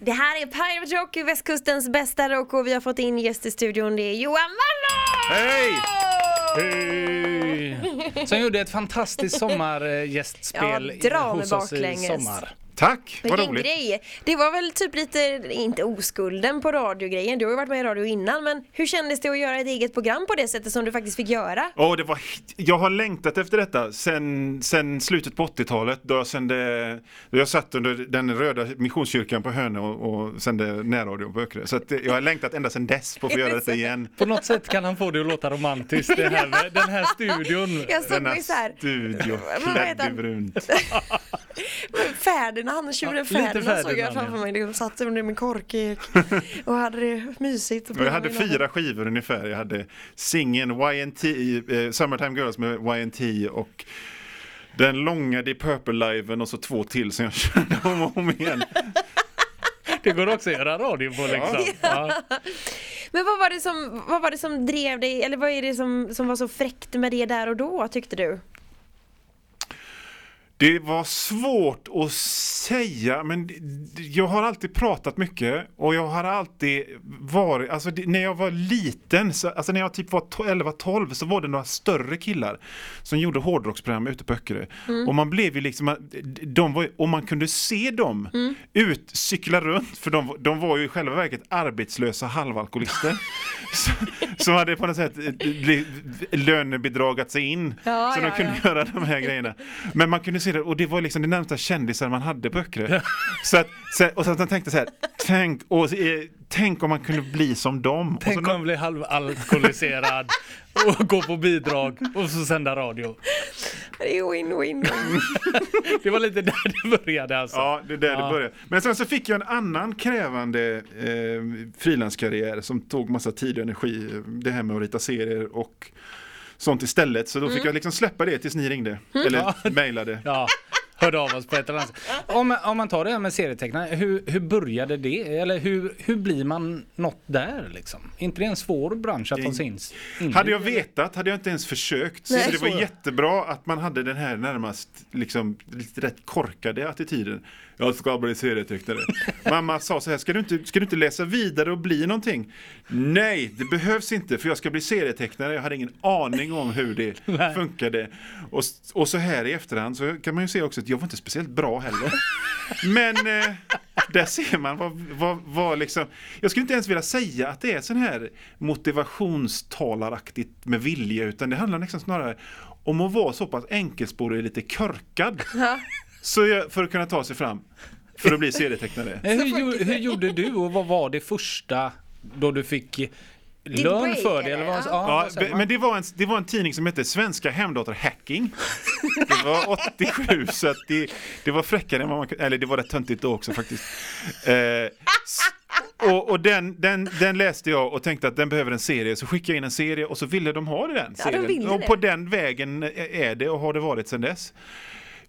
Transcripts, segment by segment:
Det här är Pirate Rock, västkustens bästa rock och vi har fått in gäst i studion. Det är Johan Möller! Hej! Hej! Som gjorde ett fantastiskt sommargästspel Ja, dra hos oss i baklänges. sommar. Tack, vad Vilken roligt. grej! Det var väl typ lite, inte oskulden på radiogrejen, du har ju varit med i radio innan men hur kändes det att göra ett eget program på det sättet som du faktiskt fick göra? Åh, det var, jag har längtat efter detta sen, sen slutet på 80-talet då jag sände, då jag satt under den röda missionskyrkan på Hönö och, och sände närradio på Öckerö. Så att det- jag har längtat ända sedan dess på att få göra detta igen. På något sätt kan han få det att låta romantiskt, det här, med- den här studion. Jag såg såhär, studio Vad heter klädd i brunt. Ferdinand, tjuren Ja, Ferdinand såg jag framför ja. mig. De satt under min korkek och hade det mysigt. Och Jag hade fyra skivor ungefär. Jag hade singeln YNT, eh, Summertime Girls med YNT och den långa Deep Purple-liven och så två till som jag körde om och om igen. Det går också att göra radio på liksom. Ja. Men vad var, det som, vad var det som drev dig, eller vad är det som, som var så fräckt med det där och då tyckte du? Det var svårt att säga, men jag har alltid pratat mycket och jag har alltid varit, alltså när jag var liten, så, alltså när jag typ var to- 11-12 så var det några större killar som gjorde hårdrocksprogram ute på Öckerö. Och man blev ju liksom, de var, och man kunde se dem ut, cykla runt, för de, de var ju i själva verket arbetslösa halvalkoholister. som hade på något sätt eh, lönebidragat sig in. Ja, så de ja, kunde göra de här grejerna. Men man kunde se det, och det var liksom det närmsta kändisar man hade på Öckerö. Så att, så, och så att man tänkte så här, tänk, och, eh, tänk om man kunde bli som dem. Och Tänk så, om man blir halvalkoholiserad och gå på bidrag och så sända radio. Det är win-win. Det var lite där det började alltså. Ja, det är där Ja. det började. Men sen så fick jag en annan krävande eh, frilanskarriär som tog massa tid och energi. Det här med att rita serier och sånt istället. Så då fick jag liksom släppa det tills ni ringde. Eller mejlade. Ja, hörde av oss på ett eller annat sätt. Om, om man tar det här med serietecknare, hur, hur började det? Eller hur, hur blir man något där liksom? Är inte det en svår bransch att ta sig in in i? Hade jag vetat hade jag inte ens försökt. Nej. Så det var Så. jättebra att man hade den här närmast liksom lite rätt korkade attityden. Jag ska bli serietecknare. Mamma sa så här, ska du, inte, ska du inte läsa vidare och bli någonting? Nej, det behövs inte för jag ska bli serietecknare. Jag hade ingen aning om hur det funkade. Och, och så här i efterhand så kan man ju se också att jag var inte speciellt bra heller. Men eh, där ser man vad, vad, vad liksom, jag skulle inte ens vilja säga att det är sån här motivationstalaraktigt med vilja utan det handlar liksom snarare om att vara så pass enkelspårig och lite körkad. Ja. Så jag, för att kunna ta sig fram. För att bli serietecknare. Hur, hur gjorde du och vad var det första då du fick lön för det? Eller vad, ja, Ja, men det var, en, det var en tidning som hette Svenska Hemdator Hacking. Det var 87 så att det, det var fräckare än vad man eller det var rätt töntigt då också faktiskt. Eh, och och den, den, den läste jag och tänkte att den behöver en serie, så skickade jag in en serie och så ville de ha den Ja, de serien. ville och på den vägen är det och har det varit sedan dess.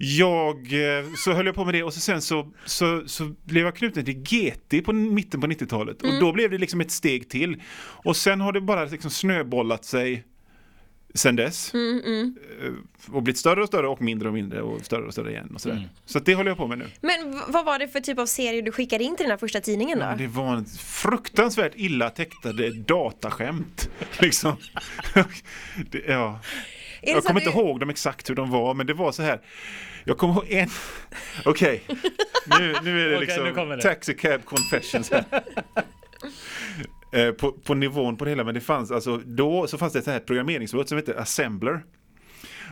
Jag, eh, så höll jag på med det och så sen så, så, så blev jag knuten till GT på mitten på 90-talet. Mm. Och då blev det liksom ett steg till. Och sen har det bara liksom snöbollat sig sen dess. Mm, Eh, Och blivit större och större och mindre och mindre och större och större igen. Och sådär. Mm. Så att det håller jag på med nu. Men vad var det för typ av serie du skickade in till den här första tidningen då? Det var en fruktansvärt illa tecknade dataskämt. Liksom. det, ja. Jag kommer att inte du- ihåg dem exakt hur de var, men det var så här. Jag kommer ihåg en... Okej, nu, nu är det liksom kommer det. Taxi Cab Confessions här. Eh, på, på nivån på det hela, men det fanns alltså då så fanns det ett så här programmeringsbrott som hette Assembler.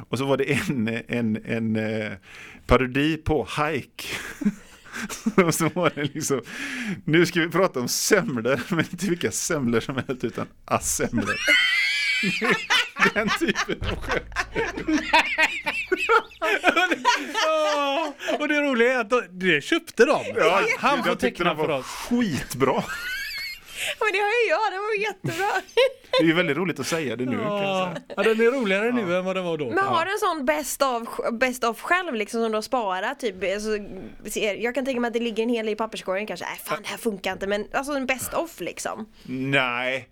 Och så var det en, en, en eh, parodi på Hike. Och så var det liksom, nu ska vi prata om semlor, men inte vilka semlor som helst utan assemblor. Den typen av skämt. Och det roliga är att de, det köpte de. Ja, Han får teckna för oss. Skitbra. Ja, men det har ju jag, det var jättebra. Det är ju väldigt roligt att säga det nu. Kan jag Ja, säga. ja, den är roligare nu än vad den var då. Men har du en sån best of, best of själv liksom som du har sparat? Typ, alltså, jag kan tänka mig att det ligger en hel del i papperskorgen kanske. Nej fan det här funkar inte men alltså en best of liksom. Nej,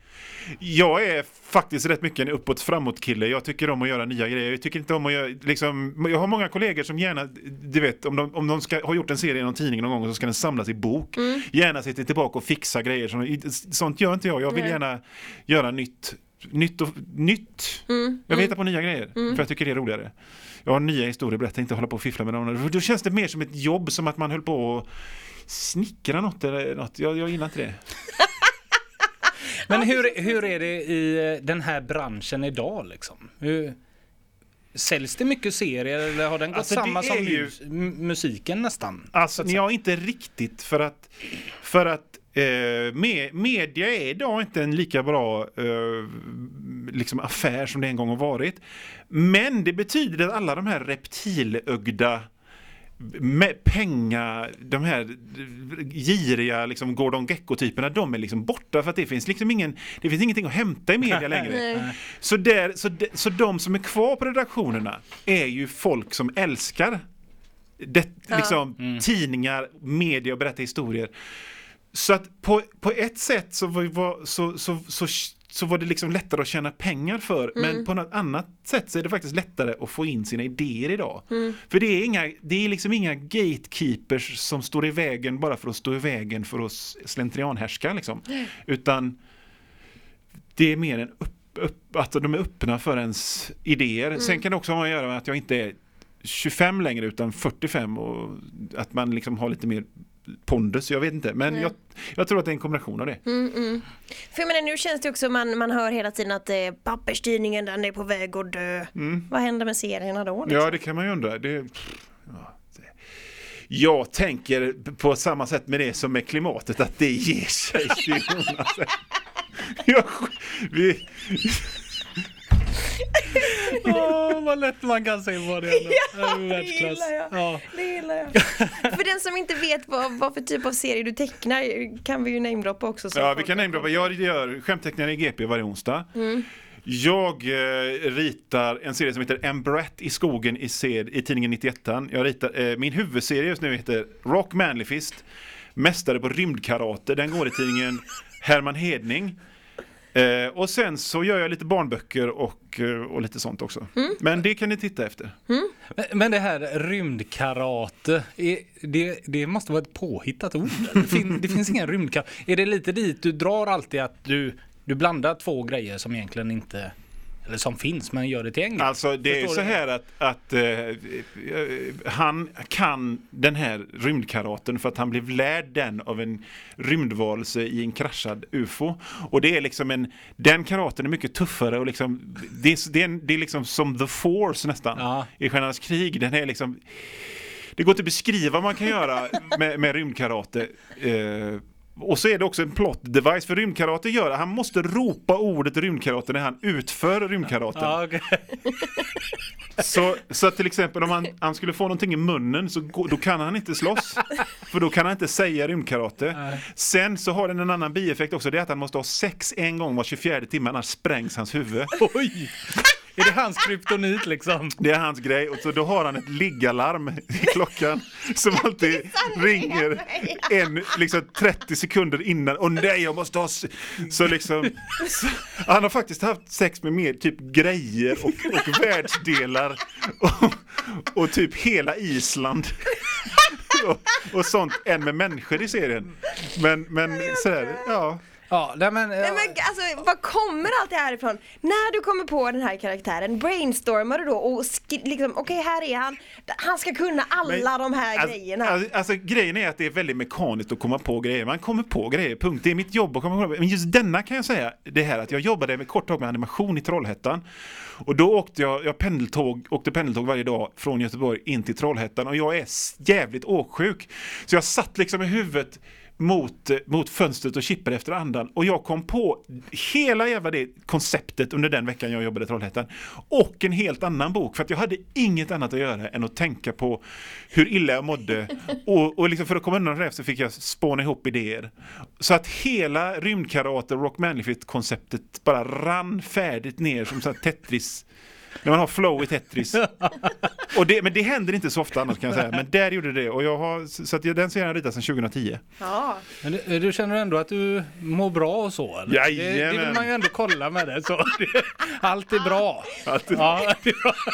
jag är faktiskt rätt mycket en uppåt framåt kille. Jag tycker om att göra nya grejer. Jag tycker inte om att göra, liksom, jag har många kollegor som gärna, du vet, om de, om de ska, har gjort en serie i någon tidning någon gång så ska den samlas i bok. Gärna sitter tillbaka och fixa grejer. Som, sånt gör inte jag. Jag vill Nej. gärna göra nytt. Nytt och nytt. Jag vill hitta på nya grejer. För jag tycker det är roligare. Jag har nya historier berätta, inte hålla på och fiffla med dem. Då känns det mer som ett jobb, som att man höll på och snickra något eller något. Jag, jag gillar inte det. Men hur, hur är det i eh, den här branschen idag liksom? Hur, säljs det mycket serier eller har den gått Alltså, samma som ju- musiken nästan? Alltså, Så att säga. ja, inte riktigt för att, för att eh, me, media är idag inte en lika bra eh, liksom affär som det en gång har varit. Men det betyder att alla de här reptilögda med pengar, de här giriga liksom Gordon Gecko-typerna, de är liksom borta för att det finns liksom ingen, det finns ingenting att hämta i media längre. Så, där, så, de, så de som är kvar på redaktionerna är ju folk som älskar det, Ja. liksom, tidningar, media och berätta historier. Så att på, på ett sätt så var, så, så, så, så var det liksom lättare att tjäna pengar för. Men på något annat sätt så är det faktiskt lättare att få in sina idéer idag. För det är, inga, det är liksom inga gatekeepers som står i vägen bara för att stå i vägen för att slentrianhärska. Liksom. Utan det är mer en upp, upp, att de är öppna för ens idéer. Sen kan det också ha att göra med att jag inte är 25 längre utan 45 och att man liksom har lite mer pondus, jag vet inte. Men jag, jag tror att det är en kombination av det. Mm, mm. För jag menar, nu känns det också, man, man hör hela tiden att eh, pappersstyrningen den är på väg att dö. Vad händer med serierna då? liksom? Ja, det kan man ju undra. Det, ja, det. Jag tänker på samma sätt med det som med klimatet, att det ger sig. Jag, vi, Åh, vad lätt man kan se på det. Ja, det gillar jag. Ja. Det gillar jag. Som inte vet vad, vad för typ av serie du tecknar kan vi ju namedroppa också. så ja, vi kan namedroppa. Jag gör skämtteckningar i GP varje onsdag. Jag eh, ritar en serie som heter Embrett i skogen i, sed, i tidningen 91. Jag ritar, eh, min huvudserie just nu heter Rock Manly Fist, Mästare på rymdkarate. Den går i tidningen Herman Hedning. Eh, och sen så gör jag lite barnböcker och, eh, och lite sånt också. Men det kan ni titta efter. Men- Men det här rymdkarate, är, det, det måste vara ett påhittat ord. Det, fin, det finns ingen rymdkarate. Är det lite dit du drar alltid att du, du blandar två grejer som egentligen inte, eller som finns, men gör det till en grej? Alltså det är Förstår så du? här att, att eh, eh, han kan den här rymdkaraten för att han blev lärd den av en rymdvarelse i en kraschad UFO. Och det är liksom en, den karaten är mycket tuffare och liksom, det är, det är, en, det är liksom som the force nästan Ja. i Stjärnornas krig. Den är liksom, det går inte att beskriva vad man kan göra med, med rymdkarate. Eh, och så är det också en plot device för rymdkarate gör han måste ropa ordet rymdkarate när han utför rymdkaraten. Ja, okej. Så, så till exempel om han, han skulle få någonting i munnen så gå, då kan han inte slåss. För då kan han inte säga rymdkarate. Nej. Sen så har den en annan bieffekt också. Det är att han måste ha sex en gång var 24 timme annars sprängs hans huvud. Oj! Är det hans kryptonit liksom? Det är hans grej. Och så då har han ett liggalarm i klockan som alltid ringer en, liksom 30 sekunder innan. Och nej, jag måste ha... s-" Så liksom... Så, han har faktiskt haft sex med mer typ grejer och, och världsdelar. Och, och typ hela Island. Och, och sånt än med människor i serien. Men, men sådär, ja. Ja, nej men... Nej, men alltså, var kommer allt det här ifrån? När du kommer på den här karaktären, brainstormar du då och liksom, okej här är han, han ska kunna alla de här alltså, grejerna. Alltså, alltså grejen är att det är väldigt mekaniskt att komma på grejer. Man kommer på grejer, punkt. Det är mitt jobb att komma på Men just denna kan jag säga, det här att jag jobbade med kort tag med animation i Trollhättan. Och då åkte jag, jag pendeltåg, åkte pendeltåg varje dag från Göteborg in till Trollhättan och jag är jävligt åksjuk. Så jag satt liksom i huvudet mot, mot fönstret och kippade efter andan. Och jag kom på hela jävla det konceptet under den veckan jag jobbade i Trollhättan. Och en helt annan bok, för att jag hade inget annat att göra än att tänka på hur illa jag mådde. Och, och liksom för att komma undan det så fick jag spåna ihop idéer. Så att hela rymdkarate och Rock konceptet bara rann färdigt ner som så Tetris När man har flow i Tetris. och det, men det händer inte så ofta annars kan jag säga. Men där gjorde det och jag har, så att jag, den serien har jag ritat sedan 2010. Ja. Men du, du känner ändå att du mår bra och så? Eller? Det, det vill Jajamän. man ju ändå kolla med det. Så. Det- Allt är bra. Allt är Ja, det är bra.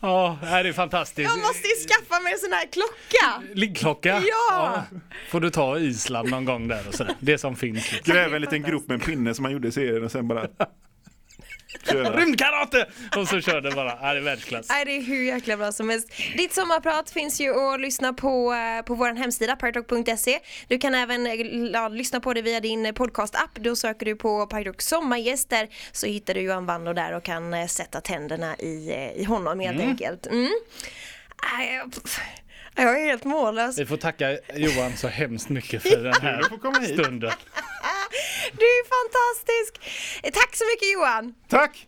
Ja, det är fantastiskt. Jag måste ju skaffa mig en sån här klocka! Liggklocka? Ja. Får du ta Island någon gång där och sådär. Det som finns. Liksom. Gräva en liten grop med en pinne som man gjorde i serien och sen bara. Rymdkarate! Och så kör det bara. Ja, det är världsklass. Nej, det är hur jäkla bra som helst. Ditt sommarprat finns ju att lyssna på eh, på vår hemsida partalk.se. Du kan även eh, ja, lyssna på det via din podcast-app. Då söker du på Partalk sommargäster så hittar du Johan Wando där och kan eh, sätta tänderna i, eh, i honom helt enkelt. Mm. Jag- är helt mållös. Vi får tacka Johan så hemskt mycket för den här stunden. Du är fantastisk! Tack så mycket Johan! Tack!